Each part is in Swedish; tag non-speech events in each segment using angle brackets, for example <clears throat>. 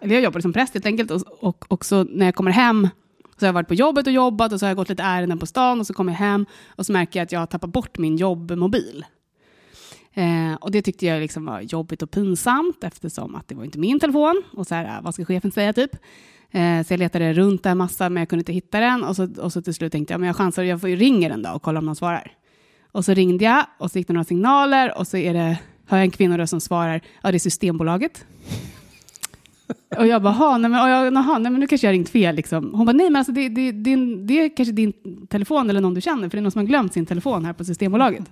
eller jag jobbade som präst helt enkelt, och, och också när jag kommer hem så har jag varit på jobbet och jobbat och så har jag gått lite ärenden på stan och så kommer jag hem och så märker jag att jag har tappat bort min jobbmobil. Eh, och det tyckte jag liksom var jobbigt och pinsamt eftersom att det var inte min telefon. Och så här, ah, vad ska chefen säga typ? Eh, så jag letade runt där massa men jag kunde inte hitta den. Och så, och så till slut tänkte jag, men jag chansar, jag får ju ringa den då och kolla om någon svarar. Och så ringde jag och så gick det några signaler och så är det, hör jag en kvinnoröst som svarar, ja det är Systembolaget. Och jag bara, nej men, och jag, nej men nu kanske jag har ringt fel. Liksom. Hon bara, nej men alltså det, det, det, det är kanske din telefon eller någon du känner, för det är någon som har glömt sin telefon här på Systembolaget.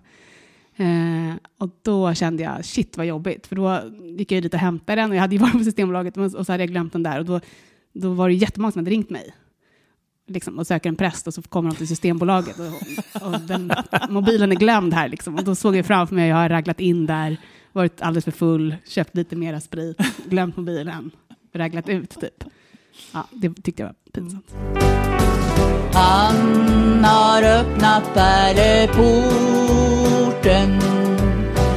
Eh, och då kände jag, shit vad jobbigt, för då gick jag dit och hämtade den och jag hade ju varit på Systembolaget och så hade jag glömt den där och då, då var det jättemånga som hade ringt mig. Liksom, och söker en präst och så kommer de till Systembolaget och, och den, mobilen är glömd här liksom. Och då såg jag framför mig, jag har raglat in där, varit alldeles för full, köpt lite mera sprit, glömt mobilen, raglat ut typ. Ja, det tyckte jag var pinsamt. Han har öppnat pärleporten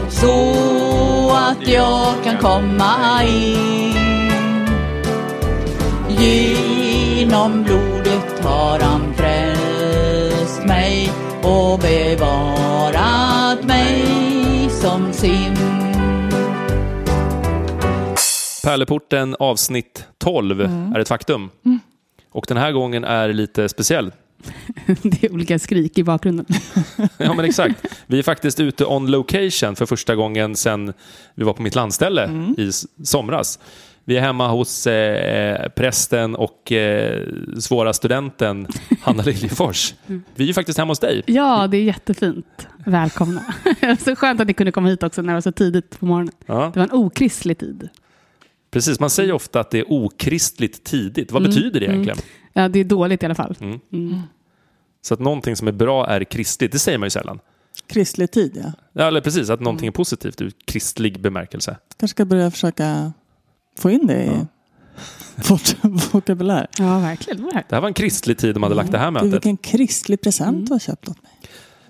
så att jag kan komma in. Genom blodet har han frälst mig och bevarat mig som sin. Pärleporten avsnitt 12 är ett faktum. Och den här gången är lite speciell. <laughs> Det är olika skrik i bakgrunden. <laughs> Ja, men exakt. Vi är faktiskt ute on location för första gången sedan vi var på mitt landställe i s- somras. Vi är hemma hos eh, prästen och eh, svåra studenten <laughs> Hanna Liljefors. Vi är ju faktiskt hemma hos dig. Ja, det är jättefint. Välkomna. så skönt att ni kunde komma hit också när det var så tidigt på morgonen. Ja, Det var en okristlig tid. Precis. Man säger ofta att det är okristligt tidigt. Vad betyder det egentligen? Ja, det är dåligt i alla fall. Så att någonting som är bra är kristligt, det säger man ju sällan. Kristlig tid, ja. Ja, eller precis, att någonting är positivt ur kristlig bemärkelse. Kanske ska börja försöka få in det i <laughs> vårt vokabulär. Ja, verkligen. Det här var en kristlig tid de hade lagt det här Du, mötet. vilken kristlig present du har köpt åt mig.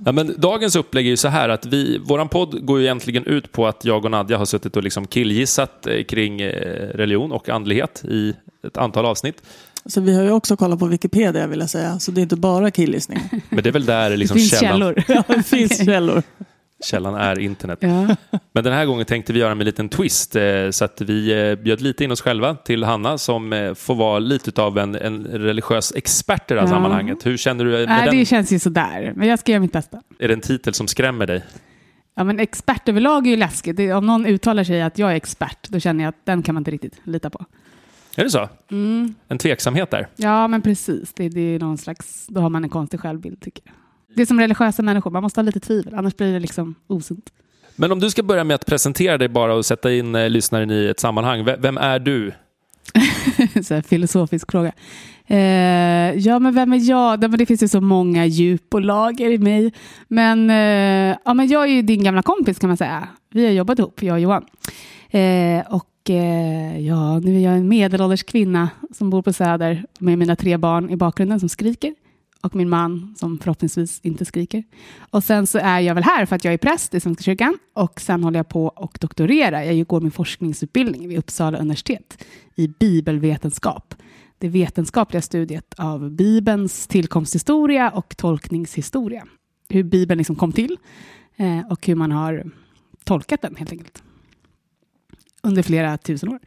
Ja, men dagens upplägg är ju så här att vi, våran podd går ju egentligen ut på att jag och Nadja har suttit och liksom killgissat eh, kring eh, religion och andlighet i ett antal avsnitt. Så vi har ju också kollat på Wikipedia vill jag säga. Så det är inte bara killgissning. Men det är väl där Det liksom finns källan, källor. Ja, det finns <laughs> källor. Källan är internet. Ja. <laughs> Men den här gången tänkte vi göra en liten twist eh, så att vi eh, bjöd lite in oss själva till Hanna som eh, får vara lite av en, en religiös expert i det här Ja. sammanhanget. Hur känner du med Nej, den? det känns ju sådär. Men jag ska göra mitt bästa. Är det en titel som skrämmer dig? Ja, men expert överlag är ju läskigt. Om någon uttalar sig att jag är expert, då känner jag att den kan man inte riktigt lita på. Är det så? Mm. En tveksamhet där? Ja, men precis. Det, det är någon slags, då har man en konstig självbild tycker jag. Det är som religiösa människor, man måste ha lite tvivel, annars blir det liksom osunt. Men om du ska börja med att presentera dig bara och sätta in eh, lyssnaren i ett sammanhang. V- Vem är du? <laughs> så här filosofisk fråga. Eh, ja, men vem är jag? Det, finns ju så många djup och lager i mig. Men, eh, ja, men jag är ju din gamla kompis kan man säga. Vi har jobbat ihop, jag och Johan. Eh, och eh, ja, nu är jag en medelålders kvinna som bor på Söder med mina tre barn i bakgrunden som skriker. Och min man som förhoppningsvis inte skriker. Och sen så är jag väl här för att jag är präst i Svenska kyrkan. Och sen håller jag på och doktorera. Jag går min forskningsutbildning vid Uppsala universitet i bibelvetenskap. Det vetenskapliga studiet av Bibelns tillkomsthistoria och tolkningshistoria. Hur Bibeln liksom kom till eh, och hur man har tolkat den helt enkelt. Under flera tusen år.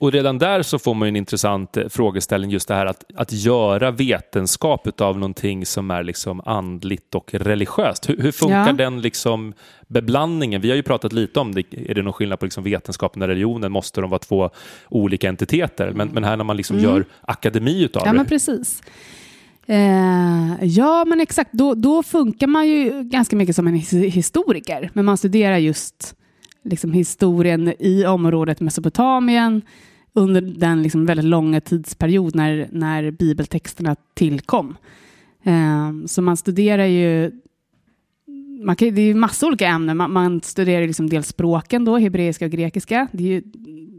Och redan där så får man en intressant eh, frågeställning, just det här att, att göra vetenskap av någonting som är liksom andligt och religiöst. Hur, hur funkar Ja. den liksom beblandningen? Vi har ju pratat lite om det. Är det någon skillnad på liksom vetenskapen och religionen? Måste de vara två olika entiteter? Men, men här när man liksom gör akademi utav Ja, men det. precis. Eh, ja, men exakt. Då, då funkar man ju ganska mycket som en his- historiker. Men man studerar just liksom, historien i området Mesopotamien under den liksom, väldigt långa tidsperiod när, när bibeltexterna tillkom. Ehm, så man studerar ju man kan, det är ju massa olika ämnen. Man, man studerar liksom dels språken, då, hebreiska och grekiska. Det är ju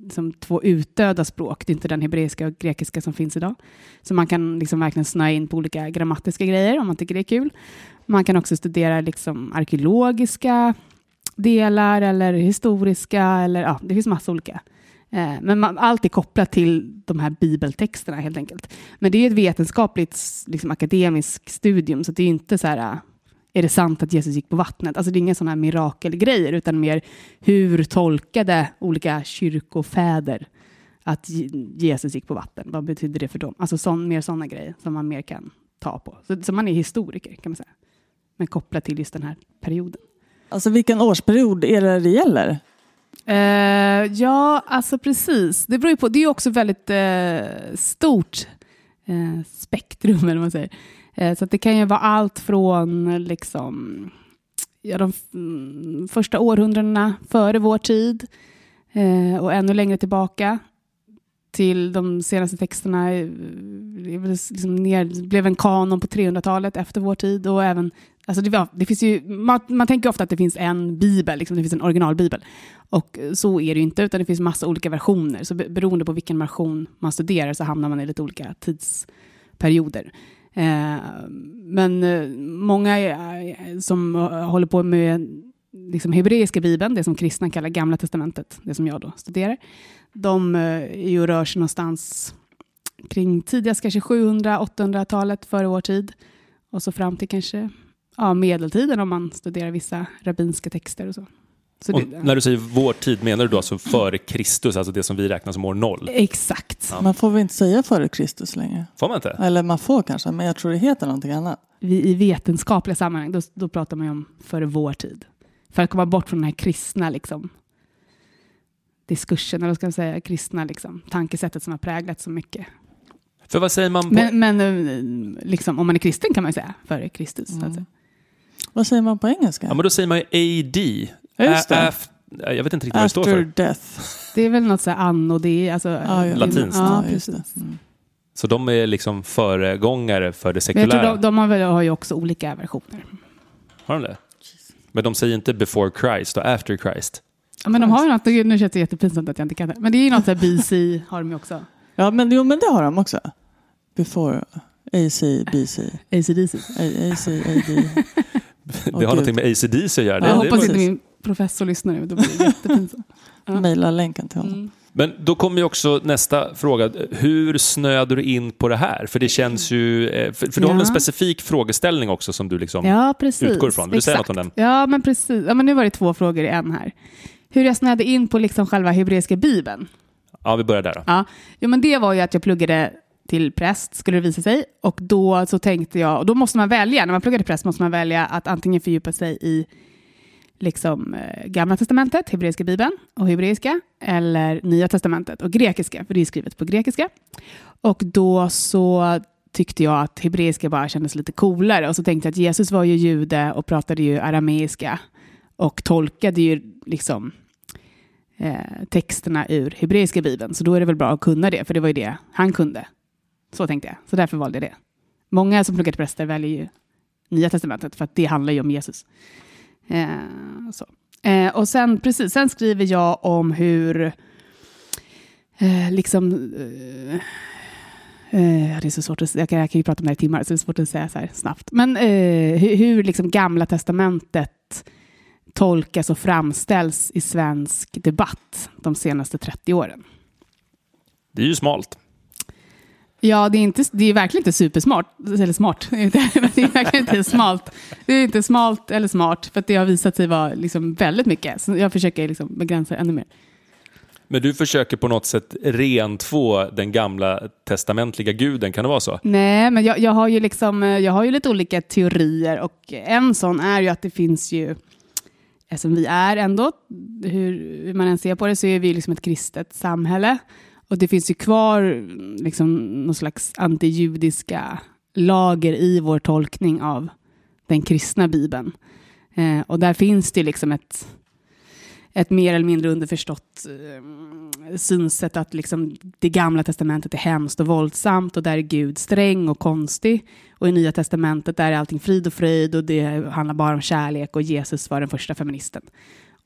liksom två utdöda språk. Det är inte den hebreiska och grekiska som finns idag. Så man kan liksom verkligen snöa in på olika grammatiska grejer om man tycker det är kul. Man kan också studera liksom arkeologiska delar eller historiska. Eller, ja, det finns massa olika Eh, Eh, men man, allt är kopplat till de här bibeltexterna helt enkelt. Men det är ett vetenskapligt, liksom, akademiskt studium, så det är inte så här, eh, är det sant att Jesus gick på vattnet? Alltså det är inga sådana här mirakelgrejer, utan mer hur tolkade olika kyrkofäder att Jesus gick på vatten? Vad betyder det för dem? Alltså sån, mer sådana grejer som man mer kan ta på. Så, så man är historiker kan man säga. Men kopplat till just den här perioden. Alltså vilken årsperiod är det det gäller? Uh, ja, alltså precis. Det beror ju på. Det är också väldigt uh, stort uh, spektrum, eller man säger. så att det kan ju vara allt från liksom, ja, de mm, första århundradena före vår tid och ännu längre tillbaka till de senaste texterna. Det liksom ner, blev en kanon på 300-talet efter vår tid och även Alltså det, det, finns ju, man, man tänker ofta att det finns en bibel, liksom, det finns en originalbibel. Och så är det ju inte, utan det finns massa olika versioner. Så beroende på vilken version man studerar så hamnar man i lite olika tidsperioder. Eh, men eh, många eh, som eh, håller på med liksom hebreiska bibeln, det som kristna kallar gamla testamentet, det som jag då studerar, de eh, ju rör sig någonstans kring tidigast kanske 700-800-talet före vår tid och så fram till kanske ja, medeltiden om man studerar vissa rabbinska texter och så. så och det, när du säger vår tid, menar du då alltså före Kristus, alltså det som vi räknar som år noll? Exakt. Ja. Man får väl inte säga före Kristus längre? Får man inte? Eller man får kanske, men jag tror det heter någonting annat. Vi, I vetenskapliga sammanhang, då, då pratar man ju om före vår tid. För att komma bort från den här kristna liksom, diskursen, eller ska man säga, kristna liksom, tankesättet som har präglat så mycket för vad säger man? På... Men, men eh, liksom, om man är kristen kan man säga före Kristus. Mm. Alltså. Vad säger man på engelska? Ja, men då säger man ju AD. Just det. Af jag vet inte riktigt vad det står för. After death. Det är väl något så anno, det är alltså... Ah, ja. Latinskt. Ja, precis. Mm. Så de är liksom föregångare för det sekulära? Men jag tror de, de har, väl, har ju också olika versioner. Har de det? Men de säger inte before Christ och after Christ? Ja, men de har ju något, nu känns det jättepinsamt att jag inte kan det. Men det är ju något så här BC har de ju också. Ja, men, jo, men det har de också. Before AC, BC. ACDC. AC, AD. <laughs> det har någonting med ACDC att göra. Jag hoppas inte min professor lyssnar nu, då blir det jättepinsamt. <laughs> Ja. Maila länken till honom. Mm. Men då kommer ju också nästa fråga. Hur snöade du in på det här? För det känns ju... Eh, för, för du ja. har en specifik frågeställning också som du liksom ja, utgår ifrån. Vill du säga något om den? Ja, men precis. Ja, men nu var det två frågor i en här. Hur jag snöade in på liksom själva hebreiska bibeln. Ja, vi börjar där då. Ja, jo, men det var ju att jag pluggade till präst skulle det visa sig. Och då så tänkte jag, och då måste man välja, när man pluggar till präst måste man välja att antingen fördjupa sig i liksom, eh, Gamla testamentet, hebreiska bibeln och hebreiska, eller Nya testamentet och grekiska, för det är skrivet på grekiska. Och då så tyckte jag att hebreiska bara kändes lite coolare och så tänkte jag att Jesus var ju jude och pratade ju arameiska och tolkade ju liksom eh, texterna ur hebreiska bibeln, så då är det väl bra att kunna det, för det var ju det han kunde. Så tänkte jag, så därför valde jag det. Många som pluggar till präster väljer ju Nya Testamentet, för att det handlar ju om Jesus. Eh, så. Eh, och sen, precis, sen skriver jag om hur, eh, liksom, eh, eh, det är så svårt att jag kan, jag kan ju prata om det här i timmar, så det är svårt att säga så här snabbt. Men eh, hur, hur liksom Gamla Testamentet tolkas och framställs i svensk debatt de senaste 30 åren. Det är ju smalt. Ja, det är, inte, det är verkligen inte supersmart. Eller smart. <laughs> Det är verkligen inte smalt. Det är inte smalt eller smart, för det har visat sig vara liksom väldigt mycket. Så jag försöker liksom begränsa ännu mer. Men du försöker på något sätt rentvå den gamla testamentliga guden, kan det vara så? Nej, men jag, jag, har ju liksom, jag har ju lite olika teorier och en sån är ju att det finns ju, eftersom vi är ändå, hur, hur man än ser på det, så är vi liksom ett kristet samhälle. Och det finns ju kvar liksom, någon slags antijudiska lager i vår tolkning av den kristna bibeln. Eh, och där finns det liksom ett, ett mer eller mindre underförstått eh, synsätt att liksom det gamla testamentet är hemskt och våldsamt och där är Gud sträng och konstig. Och i nya testamentet där är allting frid och fröjd och det handlar bara om kärlek och Jesus var den första feministen.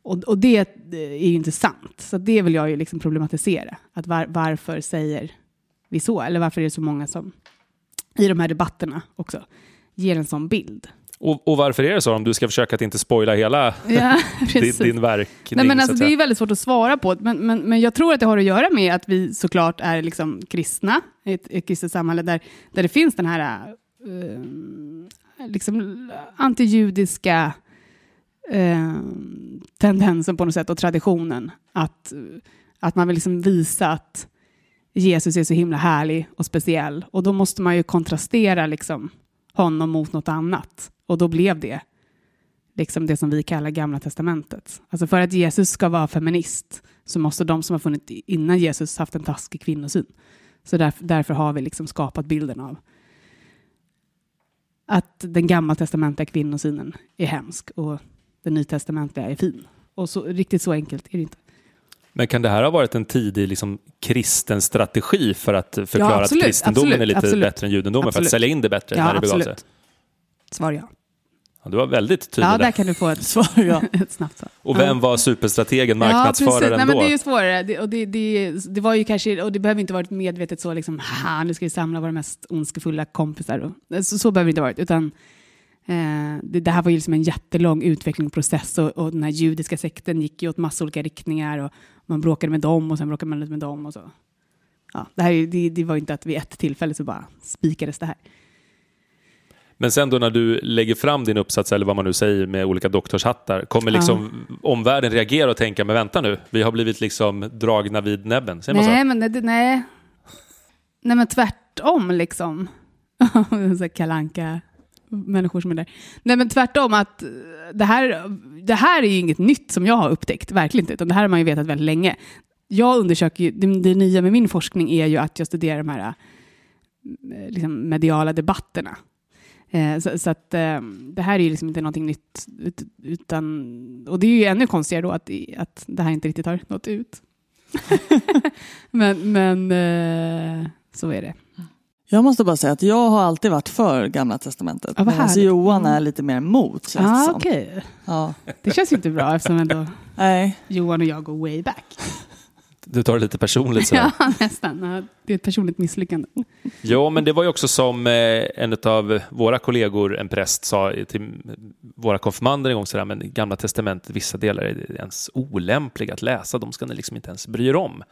Och, och det är ju inte sant. Så det vill jag ju liksom problematisera. Att var, varför säger vi så? Eller varför är det så många som i de här debatterna också ger en sån bild? Och, och varför är det så? Om du ska försöka att inte spoila hela Ja, <laughs> din, din verkning. Nej, men så alltså, det är väldigt svårt att svara på, men, men, men jag tror att det har att göra med att vi såklart är liksom kristna, i ett, ett kristet samhälle där, där det finns den här eh, liksom antijudiska eh, tendensen på något sätt och traditionen att, att man vill liksom visa att Jesus är så himla härlig och speciell och då måste man ju kontrastera liksom honom mot något annat och då blev det liksom det som vi kallar Gamla Testamentet. Alltså för att Jesus ska vara feminist så måste de som har funnits innan Jesus haft en taskig kvinnosyn. Så därför, därför har vi liksom skapat bilden av att den gammaltestamentliga kvinnosynen är hemsk och den nytestamentliga är fin. Och så, riktigt så enkelt är det inte. Men kan det här ha varit en tidig liksom, kristen strategi för att förklara absolut, att kristendomen absolut, är lite absolut. bättre än judendomen? För att sälja in det bättre Ja, när det begav sig? absolut. Svar ja. Ja, du var väldigt tydlig Ja, där. där kan du få ett, <laughs> Svar ja. ett <laughs> snabbt svar. Och vem var superstrategen, marknadsföraren ja, precis. Nej, men det är ju svårare. Det, och det, det, det var ju kanske, och det behöver inte varit medvetet så liksom, ha, nu ska vi samla våra mest ondskefulla kompisar. Så, så behöver det inte varit, utan eh, det, det här var ju liksom en jättelång utvecklingsprocess och, och den här judiska sekten gick ju åt massa olika riktningar och man bråkade med dem och sen bråkade man lite med dem och så. Ja, det, här, det, det var ju inte att vid ett tillfälle så bara spikades det här. Men sen då när du lägger fram din uppsats, eller vad man nu säger, med olika doktorshattar, kommer liksom omvärlden reagera och tänka, men vänta nu, vi har blivit liksom dragna vid näbben? Säger man Nej, men nej. nej, men tvärtom liksom. <laughs> kalanka människor som är där. Nej, men tvärtom att eh, det här, det här är ju inget nytt som jag har upptäckt, verkligen inte, utan det här har man ju vetat väldigt länge. Jag undersöker ju, det, det nya med min forskning är ju att jag studerar de här eh, liksom, mediala debatterna. Eh, så, så att eh, det här är ju liksom inte någonting nytt, ut, utan, och det är ju ännu konstigare då att, att det här inte riktigt har nått ut. <laughs> men men eh, så är det. Jag måste bara säga att jag har alltid varit för Gamla Testamentet. Ja, Medan härligt. Johan är lite mer emot känns det Ah, som. okej. Ja. Det känns inte bra eftersom ändå <laughs> Nej. Johan och jag går way back. Du tar det lite personligt sådär. <laughs> ja, nästan. Det är ett personligt misslyckande. Ja, men det var ju också som eh, en av våra kollegor, en präst, sa till våra konfirmander en gång sådär, men Gamla Testamentet, vissa delar är ens olämpliga att läsa, de ska ni liksom inte ens bry er om.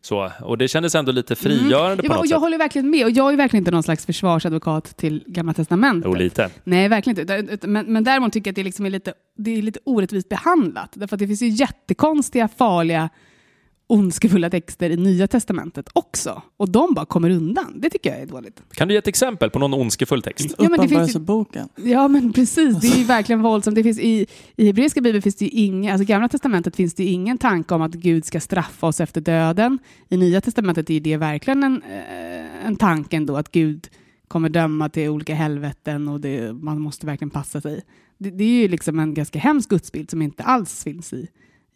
Så, och det kändes ändå lite frigörande Mm. På något jag sätt. håller verkligen med. Och jag är verkligen inte någon slags försvarsadvokat till Gamla Testamentet. Jo, lite. Nej, verkligen inte. Men, men däremot tycker jag att det, liksom är lite, det är lite orättvist behandlat. Därför att det finns ju jättekonstiga, farliga, ondskefulla texter i Nya Testamentet också. Och de bara kommer undan. Det tycker jag är dåligt. Kan du ge ett exempel på någon ondskefull text? Ja, men det finns ju- Uppenbarelseboken. Ja, men precis. Det är ju verkligen våldsamt. Det finns i, I hebreiska bibeln finns det ju inga, alltså gamla testamentet finns det ju ingen tanke om att Gud ska straffa oss efter döden. I nya testamentet är det verkligen en, eh, en tanke ändå att Gud kommer döma till olika helveten och det, man måste verkligen passa sig. Det, det är ju liksom en ganska hemsk gudsbild som inte alls finns i,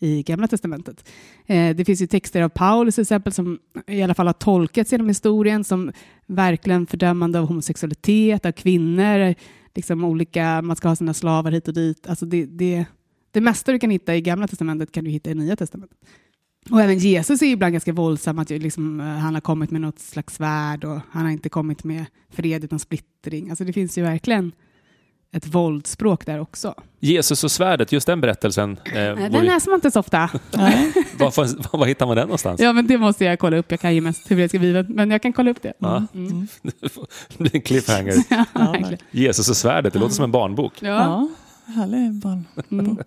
i Gamla Testamentet. Eh, det finns ju texter av Paulus till exempel som i alla fall har tolkats genom historien som verkligen fördömande av homosexualitet, av kvinnor, liksom olika, man ska ha sina slavar hit och dit. Alltså det, det, det mesta du kan hitta i Gamla Testamentet kan du hitta i Nya Testamentet. Och även Jesus är ibland ganska våldsam, att liksom, eh, han har kommit med något slags svärd och han har inte kommit med fred utan splittring. Alltså det finns ju verkligen ett våldsspråk där också. Jesus och svärdet, just den berättelsen. Eh, Den ju- läser man inte så ofta. <laughs> Var, var, var hittar man den någonstans? Ja, men det måste jag kolla upp. Jag kan ju mest hebreiska bibeln, men jag kan kolla upp det. Ja. Mm. <laughs> Det blir en cliffhanger. <laughs> Ja. Jesus och svärdet, det låter som en barnbok. Ja. Ja, härlig barn. Mm.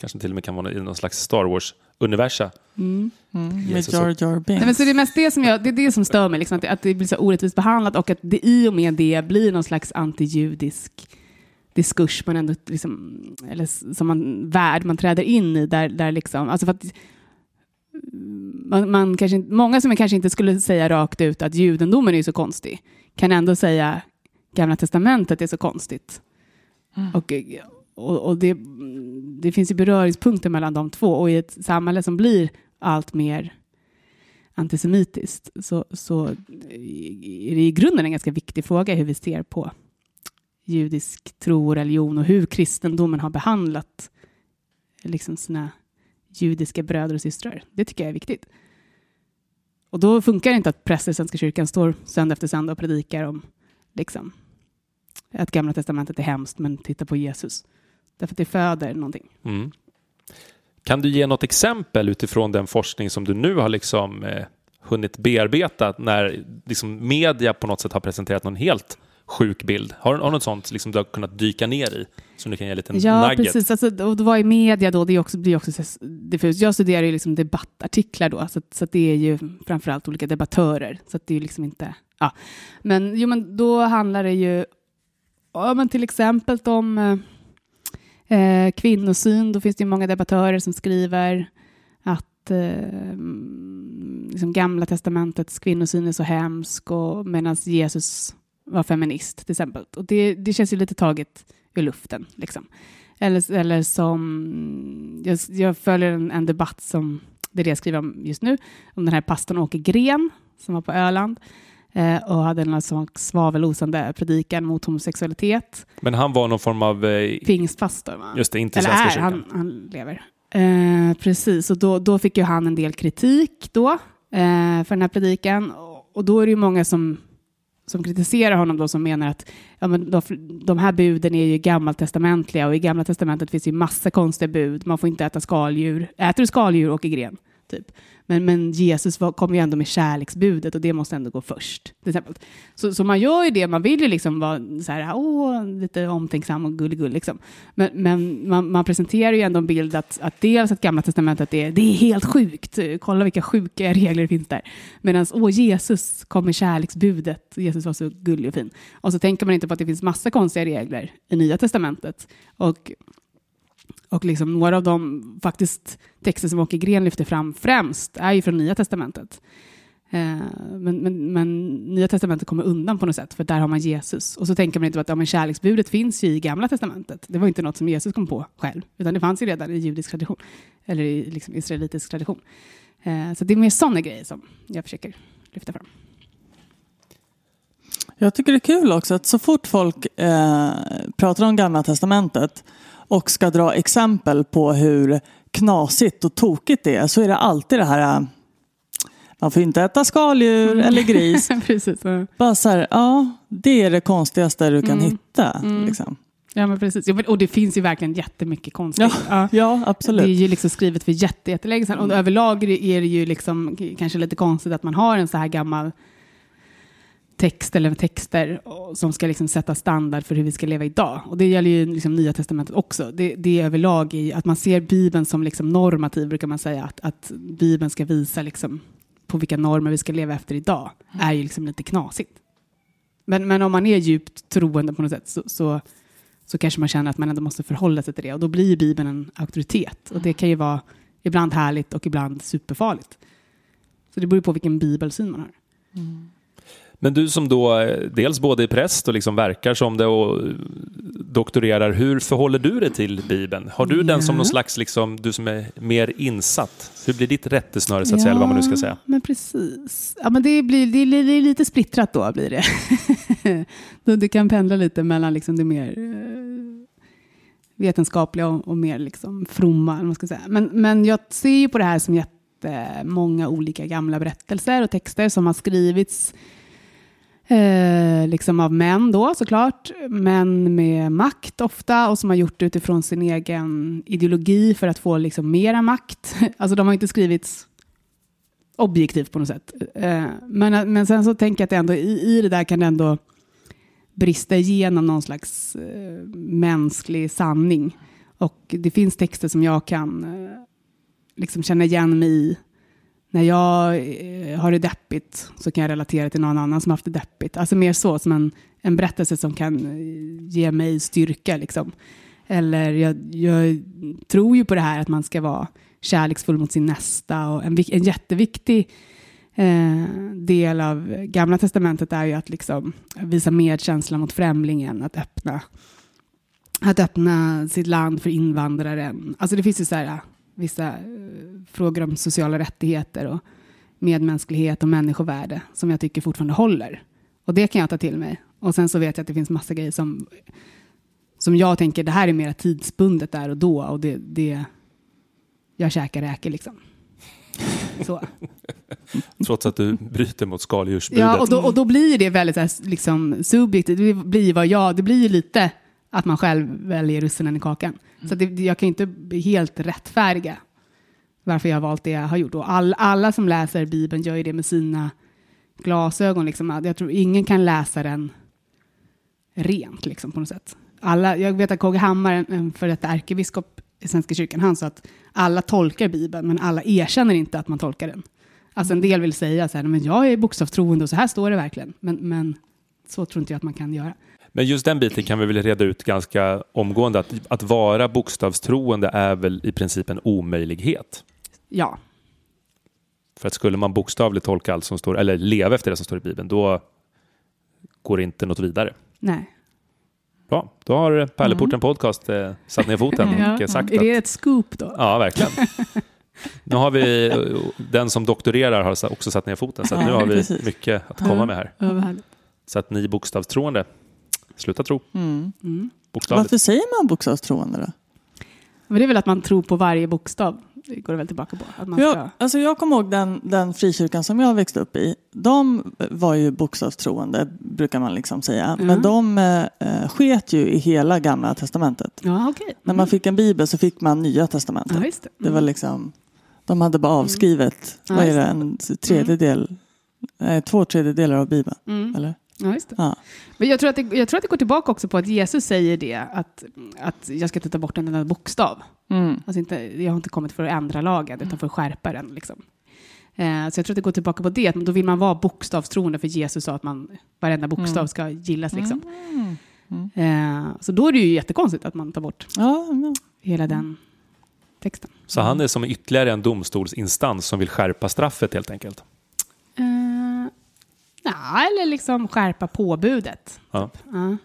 Kanske till och med kan vara i någon slags Star Wars-universa. Mm. Mm. Med Jar Jar Binks. Nej, men så det är mest det som, jag, det, är det som stör mig, liksom, att, det, att det blir så orättvist behandlat och att det i och med det blir någon slags antijudisk diskurs man ändå, liksom, eller som man, värld man träder in i. Där, där liksom, alltså för att, man, man kanske, många som kanske inte skulle säga rakt ut att judendomen är så konstig, kan ändå säga Gamla Testamentet är så konstigt. Och, och, och det, det finns ju beröringspunkter mellan de två och i ett samhälle som blir allt mer antisemitiskt så, så är det i grunden en ganska viktig fråga hur vi ser på judisk tro och religion och hur kristendomen har behandlat liksom sina judiska bröder och systrar. Det tycker jag är viktigt. Och då funkar det inte att präster i Svenska kyrkan står söndag efter söndag och predikar om liksom, att Gamla Testamentet är hemskt, men titta på Jesus. Därför att det föder någonting. Mm. Kan du ge något exempel utifrån den forskning som du nu har liksom, eh, hunnit bearbeta när liksom, media på något sätt har presenterat någon helt sjuk bild? Har, har du något sånt liksom, du har kunnat dyka ner i som du kan ge en liten Ja, nugget? precis. Alltså, och det var i media då, det är också, blir också så diffust. Jag studerar ju liksom debattartiklar då, så, att- så att det är ju framförallt olika debattörer. Så det är liksom inte... Ja. Men, jo, men då handlar det ju ja, men till exempel om eh, eh, kvinnosyn. Då finns det ju många debattörer som skriver att eh, mm, liksom Gamla testamentets kvinnosyn är så hemsk och medan Jesus var feminist till exempel. Och det, det känns ju lite taget ur luften. Liksom. Eller, eller som, jag, jag följer en, en debatt som, det är det jag skriver om just nu, om den här pastorn Åke Gren som var på Öland eh, och hade en sån svavelosande predikan mot homosexualitet. Men han var någon form av, eh, Pingstpastor, va? just det, inte Eller Svenska är, kyrkan. han, han lever. Eh, precis, och då, då fick ju han en del kritik då eh, för den här predikan. Och, och då är det ju många som, som kritiserar honom då som menar att ja, men de, de här buden är ju gammaltestamentliga och i gamla testamentet finns ju massa konstiga bud. Man får inte äta skaldjur. Äter du skaldjur, åker gren. Typ. Men, men Jesus var, kom ju ändå med kärleksbudet och det måste ändå gå först. Till exempel. Så, så man gör ju det, man vill ju liksom vara så här, åh, lite omtänksam och gullig liksom. Men, men man, man presenterar ju ändå en bild att, att dels att Gamla Testamentet är, det är helt sjukt, kolla vilka sjuka regler det finns där. Medan, åh, Jesus kom med kärleksbudet, Jesus var så gullig och fin. Och så tänker man inte på att det finns massa konstiga regler i Nya Testamentet. Och och liksom några av de faktiskt texter som Åke Gren lyfter fram främst är ju från Nya Testamentet. Eh, men, men, men Nya Testamentet kommer undan på något sätt, för där har man Jesus. Och så tänker man inte typ på att ja, men kärleksbudet finns ju i Gamla Testamentet. Det var inte något som Jesus kom på själv, utan det fanns ju redan i judisk tradition, eller i liksom, israelitisk tradition. Eh, så det är mer sådana grejer som jag försöker lyfta fram. Jag tycker det är kul också att så fort folk eh, pratar om Gamla Testamentet och ska dra exempel på hur knasigt och tokigt det är så är det alltid det här eh, man får inte äta skaldjur eller gris. <laughs> precis. ja. Bara så här, ja, det är det konstigaste du kan Mm. hitta. Mm. Liksom. Ja, men precis. Ja, men- Och det finns ju verkligen jättemycket konstigt. Ja. Ja, Det är absolut. ju liksom skrivet för jätte, jättelänge sedan. Och överlag är det ju liksom kanske lite konstigt att man har en så här gammal text eller texter som ska liksom sätta standard för hur vi ska leva idag. Och det gäller ju liksom Nya Testamentet också. Det, det är överlag i att man ser Bibeln som liksom normativ, brukar man säga. Att, att Bibeln ska visa liksom på vilka normer vi ska leva efter idag. är ju liksom lite knasigt. Men, men om man är djupt troende på något sätt så, så, så kanske man känner att man ändå måste förhålla sig till det. Och då blir Bibeln en auktoritet. Och det kan ju vara ibland härligt och ibland superfarligt. Så det beror ju på vilken bibelsyn man har. Men du som då eh, dels både är präst och liksom verkar som det och eh, doktorerar, hur förhåller du dig till Bibeln? Har du den som Ja. någon slags, liksom, du som är mer insatt? Hur blir ditt rättesnöre så att säga, eller vad man nu ska säga? men precis. Ja, men det, blir, det, är, det är lite splittrat då, blir det. <laughs> Det kan pendla lite mellan liksom det mer eh, vetenskapliga och, och mer liksom fromma. Man ska säga. Men, men jag ser ju på det här som jättemånga olika gamla berättelser och texter som har skrivits Eh, liksom av män då såklart, män med makt ofta och som har gjort det utifrån sin egen ideologi för att få liksom mera makt. <laughs> Alltså de har inte skrivits objektivt på något sätt. Eh, men, men sen så tänker jag att ändå, i, i det där kan det ändå brista igenom någon slags eh, mänsklig sanning. Och det finns texter som jag kan eh, liksom känna igen mig i. När jag eh, har det deppigt så kan jag relatera till någon annan som haft det deppigt. Alltså mer så, som en, en berättelse som kan eh, ge mig styrka. Liksom. Eller jag, jag tror ju på det här att man ska vara kärleksfull mot sin nästa. Och en, en jätteviktig eh, del av Gamla Testamentet är ju att liksom visa medkänsla mot främlingen, att öppna, att öppna sitt land för invandraren. Alltså det finns ju så här, vissa eh, frågor om sociala rättigheter och medmänsklighet och människovärde som jag tycker fortfarande håller. Och det kan jag ta till mig. Och sen så vet jag att det finns massa grejer som, som jag tänker, det här är mer tidsbundet där och då och det, det jag käkar räkor liksom. Så. <laughs> Trots att du bryter mot skaldjursbudet. Ja, och då, och då blir det väldigt här, liksom, subjektivt. Det blir vad jag, det blir ju lite att man själv väljer russinen i kakan. Så det, jag kan inte helt rättfärdiga varför jag har valt det jag har gjort. Och all, alla som läser Bibeln gör ju det med sina glasögon. Liksom. Jag tror ingen kan läsa den rent liksom, på något sätt. Alla, jag vet att KG Hammar, en, en detta ärkebiskop i Svenska kyrkan, han sa att alla tolkar Bibeln, men alla erkänner inte att man tolkar den. Alltså en del vill säga så här, men jag är bokstavstroende och så här står det verkligen. Men, men så tror inte jag att man kan göra. Men just den biten kan vi väl reda ut ganska omgående. Att, att vara bokstavstroende är väl i princip en omöjlighet. Ja, För att skulle man bokstavligt tolka allt som står, eller leva efter det som står i Bibeln, då går det inte något vidare. nej. Bra, då har Pärleporten Podcast eh, satt ner foten <laughs> och Ja. eh, sagt Är det att... ett scoop då? Ja, verkligen. <laughs> Nu har vi, eh, den som doktorerar har också satt ner foten, så att nu Ja, har vi precis. mycket att komma med här. Ja. Så att ni bokstavstroende, sluta tro. Mm. Mm. Bokstavligt. Varför säger man bokstavstroende då? Men det är väl att man tror på varje bokstav. Det går det väl tillbaka på. Att man ska... Jag, alltså jag kommer ihåg den, den frikyrkan som jag växte upp i. De var ju bokstavstroende, brukar man liksom säga. Mm. Men de eh, sket ju i hela gamla testamentet. Ja, okej. När man fick en bibel så fick man nya testamentet. Ja, just det. Det var liksom, de hade bara avskrivet, Ja, vad är det, en tredjedel, nej, två tredjedelar av bibeln. Mm. Eller? Ja, just det. Ja. Men jag tror, att det, jag tror att det går tillbaka också på att Jesus säger det, att, att jag ska inte ta bort en enda bokstav. Mm. Alltså inte, jag har inte kommit för att ändra lagen, utan för att skärpa den. Liksom. Eh, så jag tror att det går tillbaka på det, att då vill man vara bokstavstroende, för Jesus sa att man, varenda bokstav Mm. ska gillas. Liksom. Mm. Eh, så då är det ju jättekonstigt att man tar bort Ja, hela den texten. Så han är som ytterligare en domstolsinstans som vill skärpa straffet helt enkelt. Ja, eller liksom skärpa påbudet. Ja. Ja.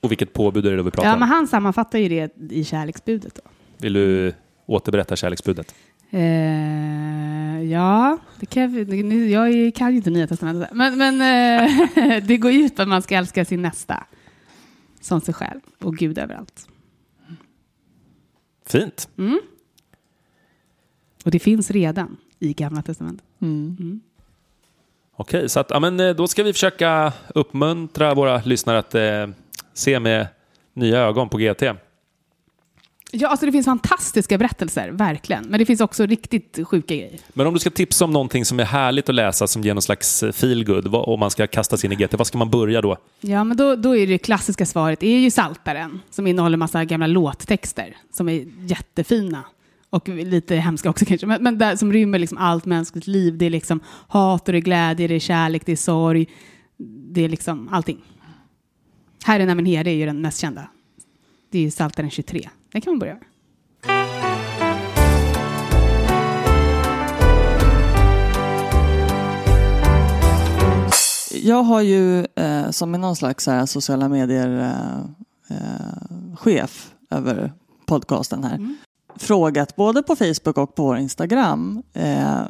Och vilket påbud är det då vi pratar Ja, om? men han sammanfattar ju det i kärleksbudet. Då. Vill du återberätta kärleksbudet? Eh, ja, det kan jag, jag kan ju inte Nya Testamentet. Men, men eh, <laughs> det går ju ut på att man ska älska sin nästa som sig själv och Gud överallt. Fint. Mm. Och det finns redan i Gamla Testamentet. mm. Mm. Okej, så att, ja, men, eh, då ska vi försöka uppmuntra våra lyssnare att eh, se med nya ögon på GT. Ja, alltså det finns fantastiska berättelser, verkligen. Men det finns också riktigt sjuka grejer. Men om du ska tipsa om någonting som är härligt att läsa som ger någon slags eh, feelgood om man ska kasta sig in i GT, vad ska man börja då? Ja, men då, då är det klassiska svaret är ju Saltaren som innehåller massa gamla låttexter som är jättefina. Och lite hemska också kanske, men, men där, som rymmer liksom allt mänskligt liv. Det är liksom hat och det är glädje, det är kärlek, det är sorg. Det är liksom allting. Herren är min herde är ju den mest kända. Det är ju Psaltaren 23. Den kan man börja med. Jag har ju eh, som är någon slags här, sociala medier eh, eh, chef över podcasten här Mm. Frågat både på Facebook och på vår Instagram eh,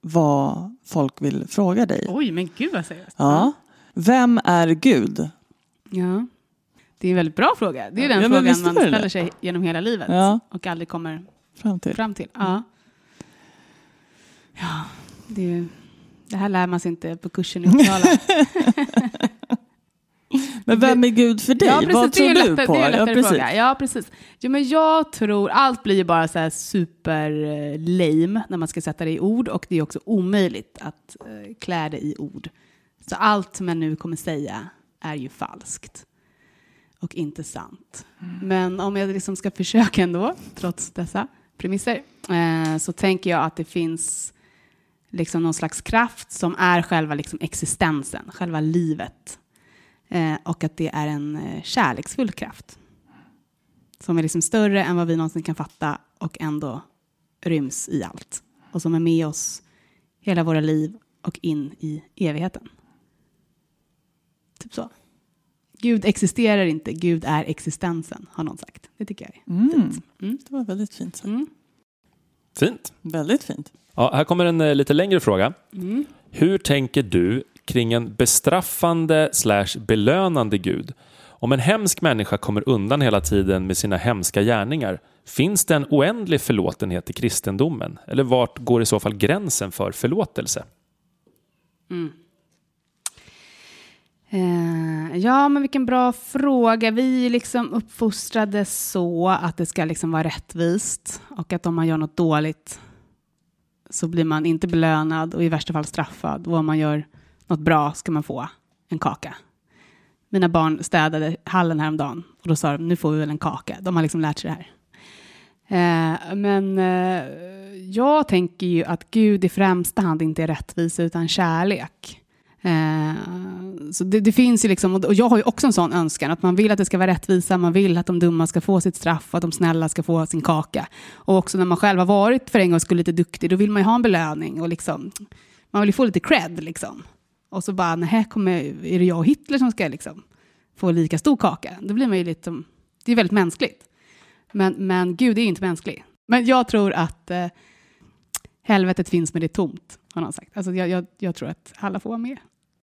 vad folk vill fråga dig. Oj, men gud vad seriöst. Ja. Vem är Gud? ja. Det är en väldigt bra fråga. Det är den frågan man ställer det. sig genom hela livet Ja. och aldrig kommer Fram till. fram till. Ja. Ja, det, det här lär man sig inte på kursen i Uppsala. <laughs> <laughs> <laughs> Men vem är Gud för dig? Ja, precis, vad tror ju du på? Det är en Ja, lättare precis. fråga. Ja, precis. Jo, men jag tror, allt blir ju bara så här super eh, lame när man ska sätta det i ord och det är också omöjligt att eh, klä det i ord. Så allt som jag nu kommer säga är ju falskt och inte sant. Men om jag liksom ska försöka ändå, trots dessa premisser, eh, så tänker jag att det finns liksom någon slags kraft som är själva liksom existensen, själva livet. Eh, och att det är en eh, kärleksfull kraft. Som är liksom större än vad vi någonsin kan fatta och ändå ryms i allt. Och som är med oss hela våra liv och in i evigheten. Typ så. Gud existerar inte, Gud är existensen, har någon sagt. Det tycker jag är Mm. fint. Mm. Det var väldigt fint sagt. Mm. Fint. Väldigt fint. Ja, här kommer en eh, lite längre fråga. Mm. Hur tänker du kring en bestraffande slash belönande Gud? Om en hemsk människa kommer undan hela tiden med sina hemska gärningar, Finns det en oändlig förlåtenhet i kristendomen? Eller vart går i så fall gränsen för förlåtelse? Mm. Eh, ja, men vilken bra fråga. Vi är liksom uppfostrade så att det ska liksom vara rättvist och att om man gör något dåligt så blir man inte belönad och i värsta fall straffad. Och om man gör något bra ska man få en kaka. Mina barn städade hallen häromdagen och då sa de nu får vi väl en kaka. De har liksom lärt sig det här. Eh, men eh, jag tänker ju att Gud i främsta hand inte är rättvisa utan kärlek. Eh, så det, det finns ju liksom, och jag har ju också en sån önskan, att man vill att det ska vara rättvisa, man vill att de dumma ska få sitt straff, och att de snälla ska få sin kaka. Och också när man själv har varit för en gångs skull lite duktig, då vill man ju ha en belöning och liksom, man vill ju få lite cred liksom. Och så bara, nej, kommer, är det jag och Hitler som ska liksom få lika stor kaka? Då blir man ju lite, som- det är väldigt mänskligt. Men, men Gud är inte mänsklig. Men jag tror att eh, helvetet finns men det är tomt, har någon sagt. Alltså jag, jag, jag tror att alla får vara med.